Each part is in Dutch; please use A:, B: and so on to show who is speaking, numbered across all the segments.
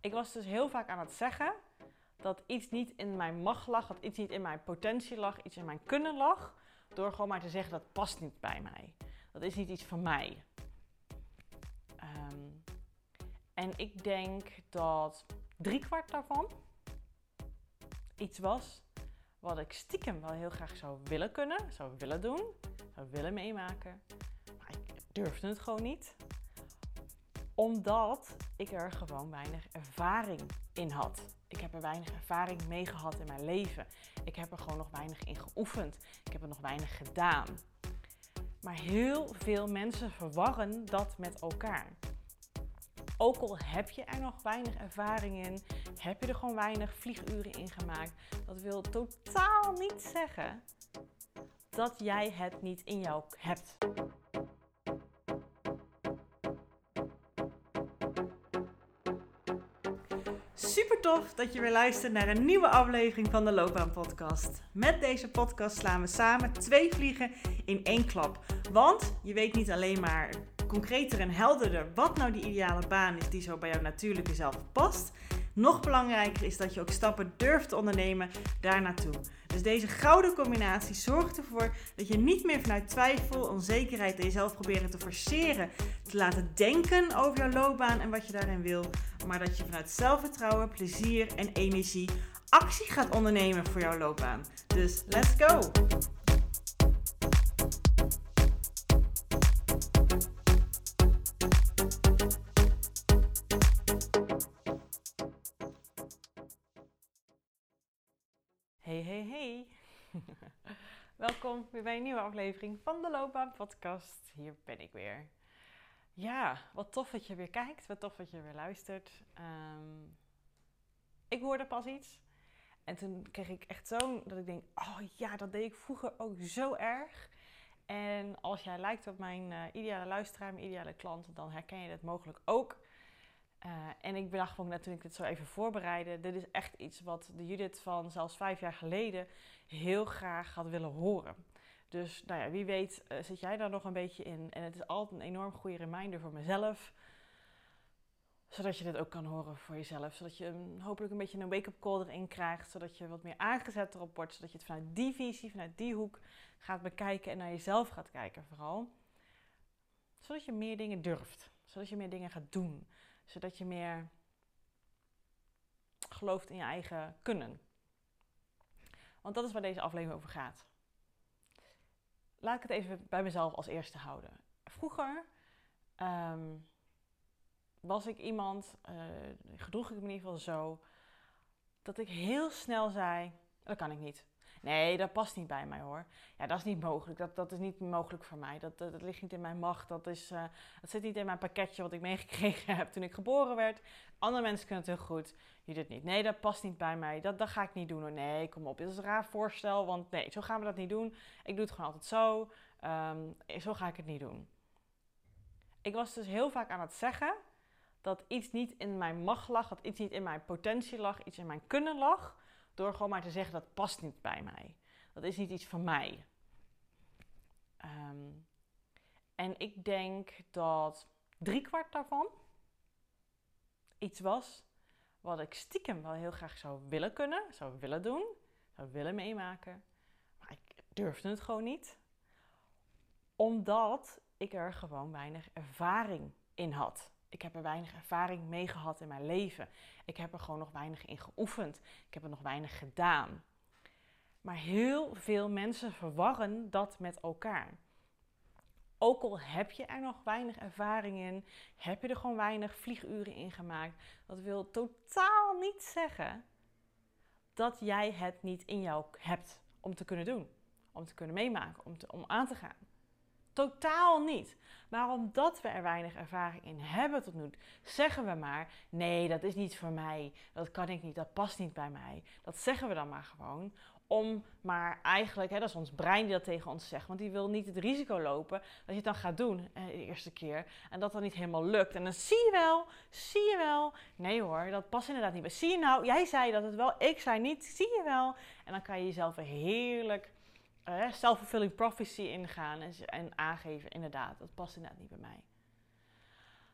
A: Ik was dus heel vaak aan het zeggen dat iets niet in mijn mag lag, dat iets niet in mijn potentie lag, iets in mijn kunnen lag. Door gewoon maar te zeggen dat past niet bij mij. Dat is niet iets van mij. Ehm, en ik denk dat driekwart daarvan iets was wat ik stiekem wel heel graag zou willen kunnen, zou willen doen, zou willen meemaken. Maar ik durfde het gewoon niet. Omdat ik er gewoon weinig ervaring in had. Ik heb er weinig ervaring mee gehad in mijn leven. Ik heb er gewoon nog weinig in geoefend. Ik heb er nog weinig gedaan. Maar heel veel mensen verwarren dat met elkaar. Ook al heb je er nog weinig ervaring in, heb je er gewoon weinig vlieguren in gemaakt. Dat wil totaal niet zeggen dat jij het niet in jou hebt. Dat je weer luistert naar een nieuwe aflevering van de Loopbaan Podcast. Met deze podcast slaan we samen twee vliegen in één klap. Want je weet niet alleen maar concreter en helderder wat nou die ideale baan is die zo bij jouw natuurlijke zelf past. Nog belangrijker is dat je ook stappen durft te ondernemen daar naartoe. Dus deze gouden combinatie zorgt ervoor dat je niet meer vanuit twijfel, onzekerheid en jezelf proberen te forceren, te laten denken over jouw loopbaan en wat je daarin wil, maar dat je vanuit zelfvertrouwen, plezier en energie actie gaat ondernemen voor jouw loopbaan. Dus let's go! Hey, hey, hey. Welkom weer bij een nieuwe aflevering van de Loopbaan Podcast. Hier ben ik weer. Ja, wat tof dat je weer kijkt. Wat tof dat je weer luistert. Ehm, ik hoorde pas iets. En toen kreeg ik echt zo'n dat ik denk: oh ja, dat deed ik vroeger ook zo erg. En als jij lijkt op mijn uh, ideale luisteraar, mijn ideale klant, dan herken je dat mogelijk ook. Uh, en ik bedacht van net toen ik dit zo even voorbereidde, dit is echt iets wat de Judith van zelfs vijf jaar geleden heel graag had willen horen. Dus nou ja, wie weet uh, zit jij daar nog een beetje in. En het is altijd een enorm goede reminder voor mezelf. Zodat je dit ook kan horen voor jezelf. Zodat je hopelijk een beetje een wake-up call erin krijgt. Zodat je wat meer aangezet erop wordt. Zodat je het vanuit die visie, vanuit die hoek gaat bekijken en naar jezelf gaat kijken vooral. Zodat je meer dingen durft. Zodat je meer dingen gaat doen zodat je meer gelooft in je eigen kunnen. Want dat is waar deze aflevering over gaat. Laat ik het even bij mezelf als eerste houden. Vroeger um, was ik iemand, uh, gedroeg ik me in ieder geval zo, dat ik heel snel zei: dat kan ik niet. Nee, dat past niet bij mij hoor. Ja, dat is niet mogelijk. Dat, dat is niet mogelijk voor mij. Dat, dat, ligt niet in mijn macht. Dat, is, uh, dat zit niet in mijn pakketje wat ik meegekregen heb toen ik geboren werd. Andere mensen kunnen het heel goed. Je doet niet. Nee, dat past niet bij mij. Dat, dat ga ik niet doen hoor. Nee, kom op. Dit is een raar voorstel. Want nee, zo gaan we dat niet doen. Ik doe het gewoon altijd zo. Um, zo ga ik het niet doen. Ik was dus heel vaak aan het zeggen dat iets niet in mijn mag lag. Dat iets niet in mijn potentie lag. Iets in mijn kunnen lag. Door gewoon maar te zeggen dat past niet bij mij. Dat is niet iets van mij. Um, en ik denk dat driekwart daarvan iets was wat ik stiekem wel heel graag zou willen kunnen, zou willen doen, zou willen meemaken. Maar ik durfde het gewoon niet. Omdat ik er gewoon weinig ervaring in had. Ik heb er weinig ervaring mee gehad in mijn leven. Ik heb er gewoon nog weinig in geoefend. Ik heb er nog weinig gedaan. Maar heel veel mensen verwarren dat met elkaar. Ook al heb je er nog weinig ervaring in, heb je er gewoon weinig vlieguren in gemaakt. Dat wil totaal niet zeggen dat jij het niet in jou hebt om te kunnen doen, om te kunnen meemaken, om, te, om aan te gaan. Totaal niet. Maar omdat we er weinig ervaring in hebben tot nu, zeggen we maar: nee, dat is niet voor mij. Dat kan ik niet. Dat past niet bij mij. Dat zeggen we dan maar gewoon. Om maar eigenlijk, hè, dat is ons brein die dat tegen ons zegt. Want die wil niet het risico lopen dat je het dan gaat doen eh, de eerste keer. En dat dan niet helemaal lukt. En dan zie je wel, zie je wel. Nee hoor, dat past inderdaad niet bij. Zie je nou, jij zei dat het wel, ik zei niet. Zie je wel. En dan kan je jezelf heerlijk self-fulfilling prophecy ingaan en, en aangeven, inderdaad, dat past inderdaad niet bij mij.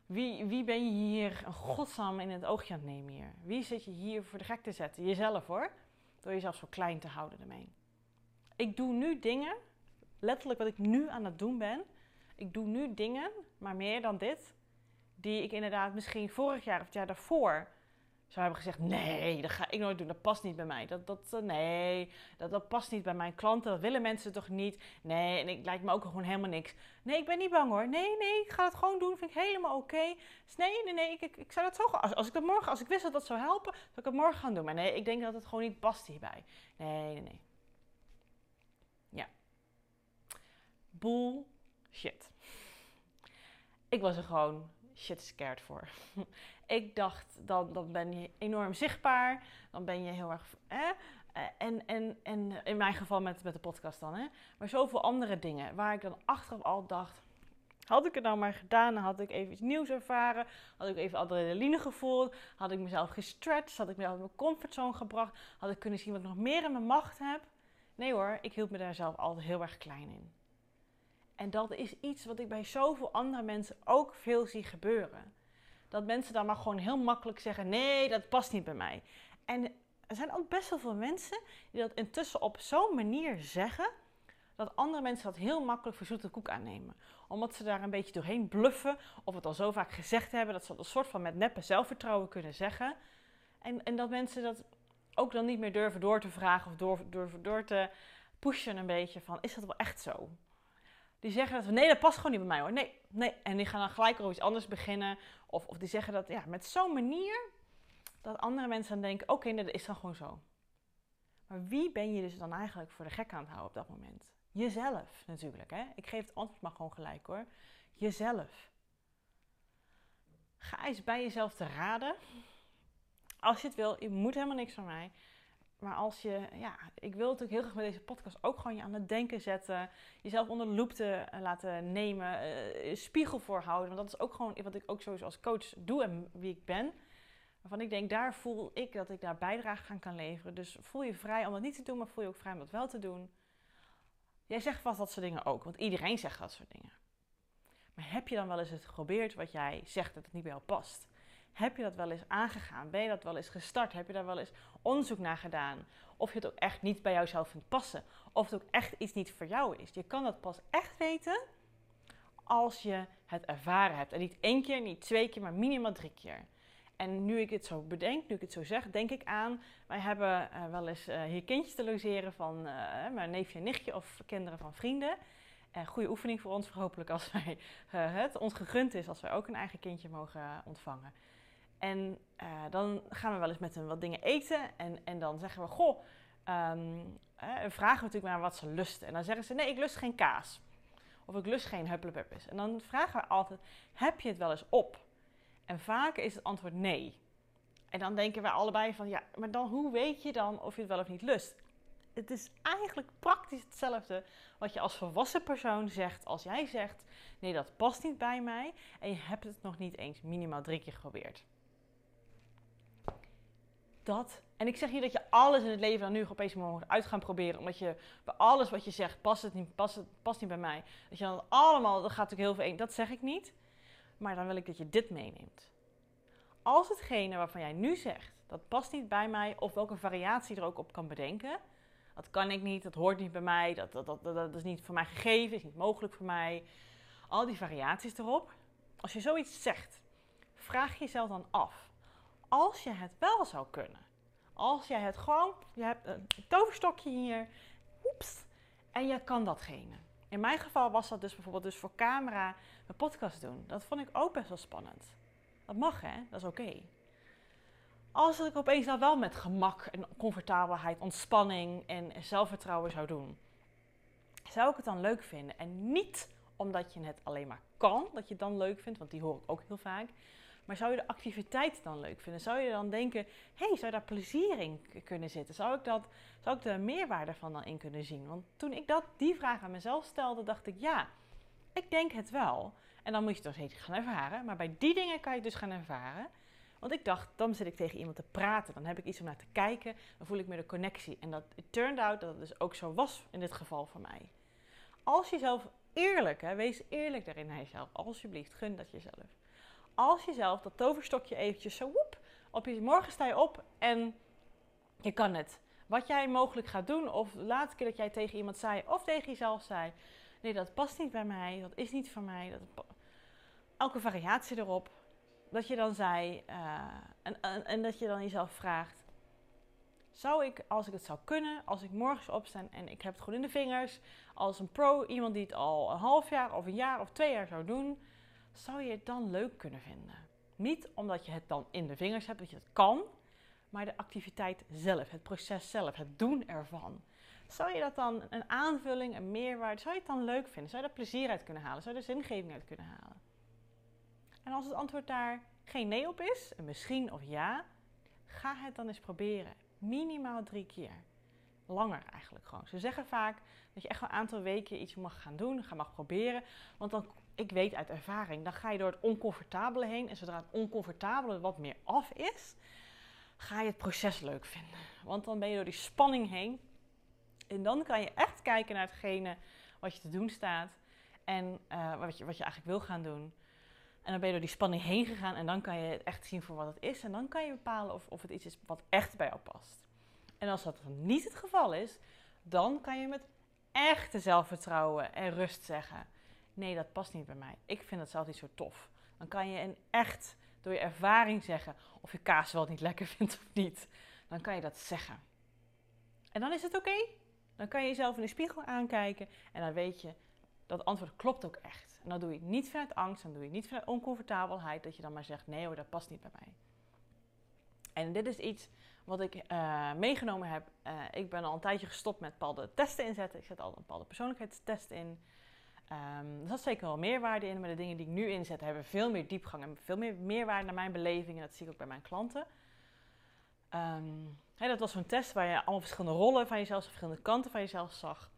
A: Wie, wie ben je hier een godsnaam in het oogje aan het nemen hier? Wie zit je hier voor de gek te zetten? Jezelf hoor. Door jezelf zo klein te houden ermee. Ik doe nu dingen, letterlijk wat ik nu aan het doen ben. Ik doe nu dingen, maar meer dan dit, die ik inderdaad misschien vorig jaar of het jaar daarvoor zou hebben gezegd: nee, dat ga ik nooit doen. Dat past niet bij mij. Dat, dat, eh, nee, dat, dat past niet bij mijn klanten. Dat willen mensen toch niet? Nee, en ik lijkt me ook gewoon helemaal niks. Nee, ik ben niet bang hoor. Nee, nee, ik ga het gewoon doen. Vind ik helemaal oké. Dus nee, nee, nee, ik, ik, zou dat zo als, als ik dat morgen, als ik wist dat dat zou helpen, zou ik het morgen gaan doen. Maar nee, ik denk dat het gewoon niet past hierbij. Nee, nee, nee. Ja. Bullshit. Ik was er gewoon shit scared voor. Ik dacht, dan, dan ben je enorm zichtbaar. Dan ben je heel erg. Hè? Eh, en, en, en in mijn geval met, met de podcast dan. Hè? Maar zoveel andere dingen waar ik dan achteraf al dacht. Had ik het nou maar gedaan, had ik even iets nieuws ervaren, had ik even adrenaline gevoeld, had ik mezelf gestretched, had ik mezelf in mijn comfortzone gebracht, had ik kunnen zien wat ik nog meer in mijn macht heb. Nee hoor, ik hield me daar zelf altijd heel erg klein in. En dat is iets wat ik bij zoveel andere mensen ook veel zie gebeuren dat mensen dan maar gewoon heel makkelijk zeggen: nee, dat past niet bij mij. En er zijn ook best wel veel mensen die dat intussen op zo'n manier zeggen dat andere mensen dat heel makkelijk voor zoete koek aannemen. Omdat ze daar een beetje doorheen bluffen of het al zo vaak gezegd hebben dat ze dat een soort van met neppe zelfvertrouwen kunnen zeggen. En, en dat mensen dat ook dan niet meer durven door te vragen of door, durven door te pushen een beetje van is dat wel echt zo? Die zeggen dat nee, dat past gewoon niet bij mij hoor. Nee, nee. En die gaan dan gelijk over iets anders beginnen. Of, of die zeggen dat ja, met zo'n manier dat andere mensen dan denken: oké, dat is dan gewoon zo. Maar wie ben je dus dan eigenlijk voor de gek aan het houden op dat moment? Jezelf natuurlijk. Hè? Ik geef het antwoord maar gewoon gelijk hoor. Jezelf. Ga eens bij jezelf te raden. Als je het wil, je moet helemaal niks van mij. Maar als je, ja, ik wil natuurlijk heel graag met deze podcast ook gewoon je aan het denken zetten. Jezelf onder de loep te eh, laten nemen. Uh, spiegel voorhouden. Want dat is ook gewoon wat ik ook sowieso als coach doe en wie ik ben. Waarvan ik denk, daar voel ik dat ik daar bijdrage aan kan leveren. Dus voel je vrij om dat niet te doen, maar voel je ook vrij om dat wel te doen. Jij zegt vast dat soort dingen ook, want iedereen zegt dat soort dingen. Maar heb je dan wel eens het geprobeerd wat jij zegt dat het niet bij jou past? Heb je dat wel eens aangegaan? Ben je dat wel eens gestart? Heb je daar wel eens onderzoek naar gedaan? Of je het ook echt niet bij jouzelf vindt passen? Of het ook echt iets niet voor jou is? Je kan dat pas echt weten als je het ervaren hebt. En niet één keer, niet twee keer, maar minimaal drie keer. En nu ik het zo bedenk, nu ik het zo zeg, denk ik aan... Wij hebben uh, wel eens uh, hier kindjes te logeren van uh, mijn neefje en nichtje of kinderen van vrienden. Goede oefening voor ons, hopelijk als wij, het ons gegund is als wij ook een eigen kindje mogen ontvangen. En uh, dan gaan we wel eens met hen wat dingen eten. En, en dan zeggen we, goh, um, uh, vragen we natuurlijk maar wat ze lusten. En dan zeggen ze, nee, ik lust geen kaas. Of ik lust geen hupplepuppes. En dan vragen we altijd, heb je het wel eens op? En vaak is het antwoord nee. En dan denken we allebei van, ja, maar dan hoe weet je dan of je het wel of niet lust? Het is eigenlijk praktisch hetzelfde wat je als volwassen persoon zegt als jij zegt, nee, dat past niet bij mij. En je hebt het nog niet eens minimaal drie keer geprobeerd dat. En ik zeg niet dat je alles in het leven dan nu opeens moet uit gaan proberen. Omdat je bij alles wat je zegt, past het niet, past, het, past niet bij mij. Dat je dan allemaal, dat gaat natuurlijk heel veel Dat zeg ik niet. Maar dan wil ik dat je dit meeneemt. Als hetgene waarvan jij nu zegt, dat past niet bij mij, of welke variatie er ook op kan bedenken. Dat kan ik niet, dat hoort niet bij mij, dat, dat, dat, dat is niet voor mij gegeven, is niet mogelijk voor mij. Al die variaties erop. Als je zoiets zegt, vraag jezelf dan af als je het wel zou kunnen. Als je het gewoon, je hebt een toverstokje hier, oeps, en je kan datgene. In mijn geval was dat dus bijvoorbeeld dus voor camera een podcast doen. Dat vond ik ook best wel spannend. Dat mag hè, dat is oké. Als ik opeens nou wel met gemak en comfortabelheid, ontspanning en zelfvertrouwen zou doen, zou ik het dan leuk vinden. En niet omdat je het alleen maar kan, dat je het dan leuk vindt, want die hoor ik ook heel vaak. Maar zou je de activiteit dan leuk vinden? Zou je dan denken, hé, hey, zou daar plezier in kunnen zitten? Zou ik, dat, zou ik de meerwaarde van dan in kunnen zien? Want toen ik dat, die vraag aan mezelf stelde, dacht ik, ja, ik denk het wel. En dan moet je het steeds gaan ervaren. Maar bij die dingen kan je het dus gaan ervaren. Want ik dacht, dan zit ik tegen iemand te praten. Dan heb ik iets om naar te kijken. Dan voel ik meer de connectie. En dat it turned out dat het dus ook zo was in dit geval voor mij. Als je zelf eerlijk, hè, wees eerlijk daarin naar jezelf. Alsjeblieft, gun dat jezelf als je zelf dat toverstokje eventjes zo op je morgen sta je op en je kan het. Wat jij mogelijk gaat doen, of de laatste keer dat jij tegen iemand zei, of tegen jezelf zei: Nee, dat past niet bij mij, dat is niet voor mij. Dat elke variatie erop. Dat je dan zei, en, en, en, dat je dan jezelf vraagt: Zou ik, als ik het zou kunnen, als ik morgens opsta en ik heb het gewoon in de vingers, als een pro, iemand die het al een half jaar of een jaar of twee jaar zou doen, zou je het dan leuk kunnen vinden? Niet omdat je het dan in de vingers hebt, dat je het kan, maar de activiteit zelf, het proces zelf, het doen ervan. Zou je dat dan een aanvulling, een meerwaarde, zou je het dan leuk vinden? Zou je daar plezier uit kunnen halen? Zou je er zingeving uit kunnen halen? En als het antwoord daar geen nee op is, een misschien of ja, ga het dan eens proberen. Minimaal drie keer. Langer eigenlijk gewoon. Ze zeggen vaak dat je echt een aantal weken iets mag gaan doen, ga mag proberen. Want dan, ik weet uit ervaring, dan ga je door het oncomfortabele heen. En zodra het oncomfortabele wat meer af is, ga je het proces leuk vinden. Want dan ben je door die spanning heen. En dan kan je echt kijken naar hetgene wat je te doen staat. En uh, wat, je, wat je eigenlijk wil gaan doen. En dan ben je door die spanning heen gegaan. En dan kan je het echt zien voor wat het is. En dan kan je bepalen of, of het iets is wat echt bij jou past. En als dat niet het geval is, dan kan je met echte zelfvertrouwen en rust zeggen: Nee, dat past niet bij mij. Ik vind het zelf niet zo tof. Dan kan je in echt door je ervaring zeggen of je kaas wel niet lekker vindt of niet. Dan kan je dat zeggen. En dan is het oké. Dan kan je jezelf in de spiegel aankijken en dan weet je dat antwoord klopt ook echt. En dan doe je het niet vanuit angst, dan doe je niet vanuit oncomfortabelheid, dat je dan maar zegt: nee hoor, dat past niet bij mij. En dit is iets wat ik uh, meegenomen heb. Uh, ik ben al een tijdje gestopt met bepaalde testen inzetten. Ik zet al een bepaalde persoonlijkheidstest in. Um, er zat zeker wel meerwaarde in, maar de dingen die ik nu inzet hebben veel meer diepgang en veel meer meerwaarde naar mijn beleving. En dat zie ik ook bij mijn klanten. Um, dat was zo'n test waar je allemaal verschillende rollen van jezelf, verschillende kanten van jezelf zag.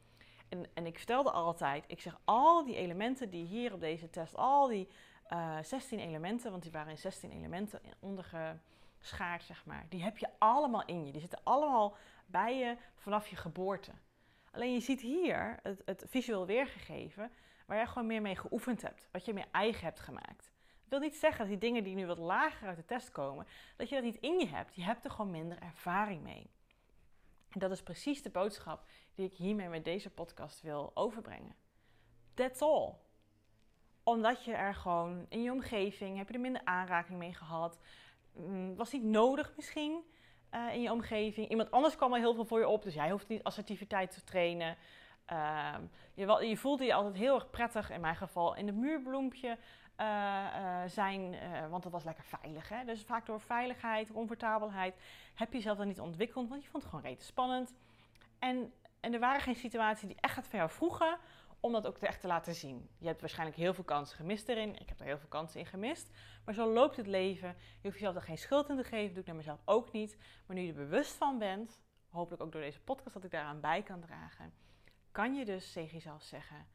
A: En, en ik vertelde altijd, ik zeg al die elementen die hier op deze test, al die uh, eh, 16 elementen, want die waren in 16 elementen ondergeschaard, zeg maar. Die heb je allemaal in je. Die zitten allemaal bij je vanaf je geboorte. Alleen je ziet hier het, het visueel weergegeven waar je gewoon meer mee geoefend hebt. Wat je meer eigen hebt gemaakt. Dat wil niet zeggen dat die dingen die nu wat lager uit de test komen, dat je dat niet in je hebt. Je hebt er gewoon minder ervaring mee. En dat is precies de boodschap die ik hiermee met deze podcast wil overbrengen. That's all. Omdat je er gewoon in je omgeving, heb je er minder aanraking mee gehad. Mm, was niet nodig misschien. Eh, in je omgeving. Iemand anders kwam al heel veel voor je op, dus jij hoeft niet assertiviteit te trainen. Uh, je, je, voelde je altijd heel erg prettig, in mijn geval, in het muurbloempje uh, zijn, want dat was lekker veilig. Hè? Dus vaak door veiligheid, comfortabelheid, heb je jezelf dan niet ontwikkeld, want je vond het gewoon rete spannend. En, en er waren geen situaties die echt het jou vroegen om dat ook echt te laten zien. Je hebt waarschijnlijk heel veel kansen gemist erin. Ik heb er heel veel kansen in gemist. Maar zo loopt het leven. Je hoeft jezelf er geen schuld in te geven. Doe ik naar mezelf ook niet. Maar nu je er bewust van bent, hopelijk ook door deze podcast dat ik daaraan bij kan dragen, kan je dus tegen jezelf zeggen: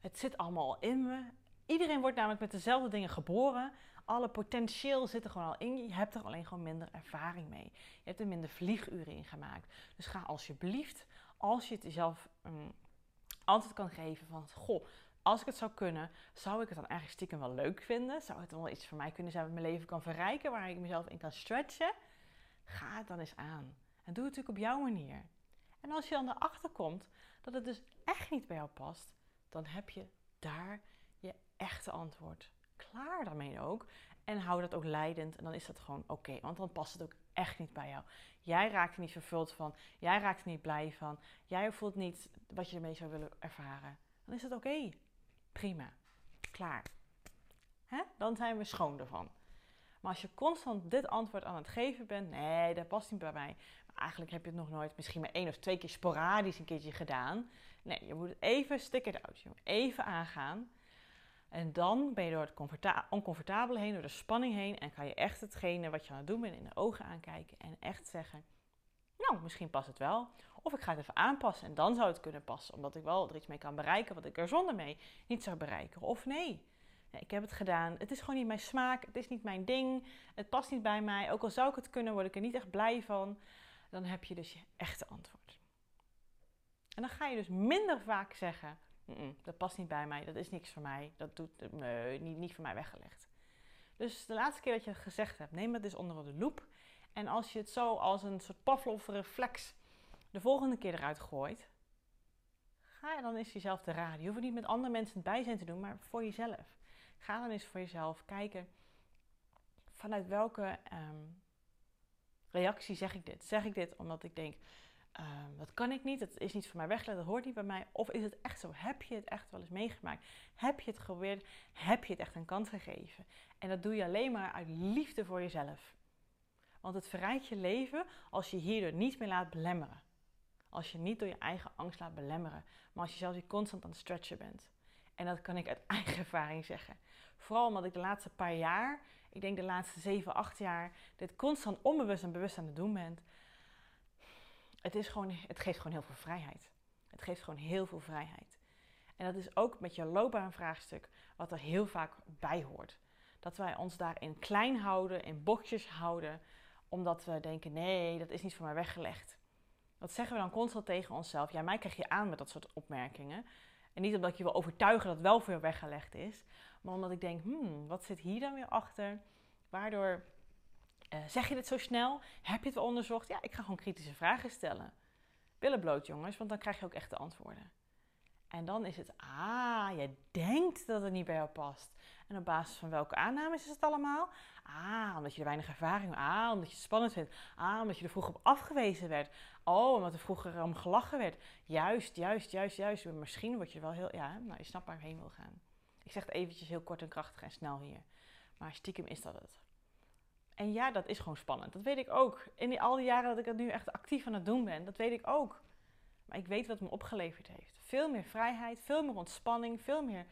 A: Het zit allemaal in me. Iedereen wordt namelijk met dezelfde dingen geboren. Alle potentieel zit er gewoon al in je. Je hebt er alleen gewoon minder ervaring mee. Je hebt er minder vlieguren in gemaakt. Dus ga alsjeblieft, als je het jezelf mm, antwoord kan geven van... Goh, als ik het zou kunnen, zou ik het dan eigenlijk stiekem wel leuk vinden? Zou het dan wel iets voor mij kunnen zijn wat mijn leven kan verrijken, waar ik mezelf in kan stretchen? Ga het dan eens aan. En doe het natuurlijk op jouw manier. En als je dan erachter komt dat het dus echt niet bij jou past, dan heb je daar je echte antwoord. Klaar daarmee ook. En hou dat ook leidend. En dan is dat gewoon oké. want dan past het ook echt niet bij jou. Jij raakt er niet vervuld van. Jij raakt er niet blij van. Jij voelt niet wat je ermee zou willen ervaren. Dan is het oké. Prima. Klaar. Hè? Dan zijn we schoon ervan. Maar als je constant dit antwoord aan het geven bent, nee, dat past niet bij mij. Maar eigenlijk heb je het nog nooit, misschien maar één of twee keer sporadisch een keertje gedaan. Nee, je moet even stick it out. Je moet even aangaan. En dan ben je door het oncomfortabele heen, door de spanning heen. En kan je echt hetgene wat je aan het doen bent in de ogen aankijken. En echt zeggen, nou, misschien past het wel. Of ik ga het even aanpassen en dan zou het kunnen passen. Omdat ik wel er iets mee kan bereiken wat ik er zonder mee niet zou bereiken. Of nee, ik heb het gedaan. Het is gewoon niet mijn smaak. Het is niet mijn ding. Het past niet bij mij. Ook al zou ik het kunnen, word ik er niet echt blij van. Dan heb je dus je echte antwoord. En dan ga je dus minder vaak zeggen: dat past niet bij mij, dat is niks voor mij, dat doet nee, niet, niet voor mij weggelegd. Dus de laatste keer dat je het gezegd hebt, neem het eens onder de loep. En als je het zo als een soort Pavlov-reflex de volgende keer eruit gooit, ga dan eens jezelf te raden. Je hoeft het niet met andere mensen het bijzijn te doen, maar voor jezelf. Ga dan eens voor jezelf kijken vanuit welke ehm, reactie zeg ik dit. Zeg ik dit omdat ik denk, um, dat kan ik niet, dat is niet voor mij weggelegd, dat hoort niet bij mij. Of is het echt zo? Heb je het echt wel eens meegemaakt? Heb je het geprobeerd? Heb je het echt een kans gegeven? En dat doe je alleen maar uit liefde voor jezelf. Want het verrijkt je leven als je hierdoor niet meer laat belemmeren. Als je niet door je eigen angst laat belemmeren, maar als je zelfs constant aan het stretchen bent. En dat kan ik uit eigen ervaring zeggen. Vooral omdat ik de laatste paar jaar, ik denk de laatste 7, 8 jaar, dit constant onbewust en bewust aan het doen ben. Het, is gewoon, het geeft gewoon heel veel vrijheid. Het geeft gewoon heel veel vrijheid. En dat is ook met je loopbaanvraagstuk wat er heel vaak bij hoort. Dat wij ons daarin klein houden, in bochtjes houden, omdat we denken: nee, dat is niet voor mij weggelegd. Dat zeggen we dan constant tegen onszelf. Ja, mij krijg je aan met dat soort opmerkingen. En niet omdat ik je wil overtuigen dat wel voor je weggelegd is, maar omdat ik denk: hmm, wat zit hier dan weer achter? Waardoor uh, zeg je dit zo snel? Heb je het wel onderzocht? Ja, ik ga gewoon kritische vragen stellen. Billen bloot, jongens, want dan krijg je ook echte antwoorden. En dan is het, ah, je denkt dat het niet bij jou past. En op basis van welke aannames is het allemaal? Ah, omdat je er weinig ervaring. Ah, omdat je het spannend vindt. Ah, omdat je er vroeger op afgewezen werd. Oh, omdat er vroeger om gelachen werd. Juist, juist, juist, juist. Misschien word je wel heel, ja, nou, je snapt waar ik heen wil gaan. Ik zeg het eventjes heel kort en krachtig en snel hier. Maar stiekem is dat het. En ja, dat is gewoon spannend. Dat weet ik ook. In al die jaren dat ik het nu echt actief aan het doen ben, dat weet ik ook. Maar ik weet wat het me opgeleverd heeft. Veel meer vrijheid, veel meer ontspanning, veel meer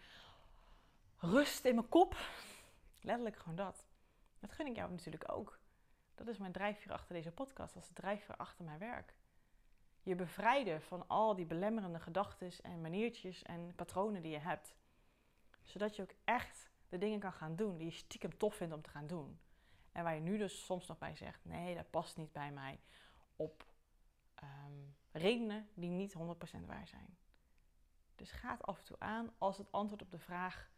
A: rust in mijn kop. Letterlijk gewoon dat. Dat gun ik jou natuurlijk ook. Dat is mijn drijfveer achter deze podcast. Dat is de drijfveer achter mijn werk. Je bevrijden van al die belemmerende gedachten en maniertjes en patronen die je hebt. Zodat je ook echt de dingen kan gaan doen die je stiekem tof vindt om te gaan doen. En waar je nu dus soms nog bij zegt: nee, dat past niet bij mij. Op ehm, redenen die niet 100% waar zijn. Dus ga het af en toe aan als het antwoord op de vraag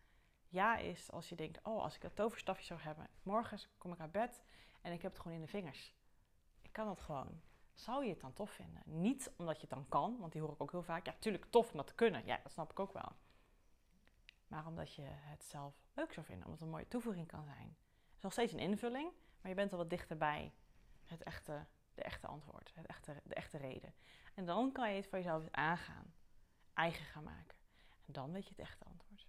A: ja is. Als je denkt: oh, als ik dat toverstafje zou hebben, morgen kom ik uit bed en ik heb het gewoon in de vingers. Ik kan dat gewoon. Zou je het dan tof vinden? Niet omdat je het dan kan, want die hoor ik ook heel vaak. Ja, natuurlijk tof om dat te kunnen. Ja, dat snap ik ook wel. Maar omdat je het zelf leuk zou vinden, omdat het een mooie toevoeging kan zijn is nog steeds een invulling, maar je bent al wat dichterbij het echte, de echte antwoord, het echte, de echte reden. En dan kan je het voor jezelf aangaan, eigen gaan maken. En dan weet je het echte antwoord.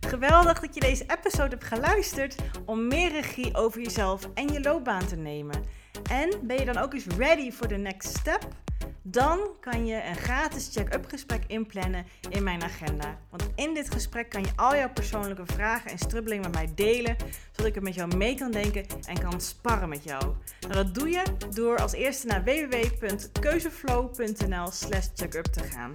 A: Geweldig dat je deze episode hebt geluisterd om meer regie over jezelf en je loopbaan te nemen. En ben je dan ook eens ready for the next step? Dan kan je een gratis check-up gesprek inplannen in mijn agenda. Want in dit gesprek kan je al jouw persoonlijke vragen en strubbelingen met mij delen, zodat ik er met jou mee kan denken en kan sparren met jou. Nou, dat doe je door als eerste naar www.keuzeflow.nl/slash checkup te gaan.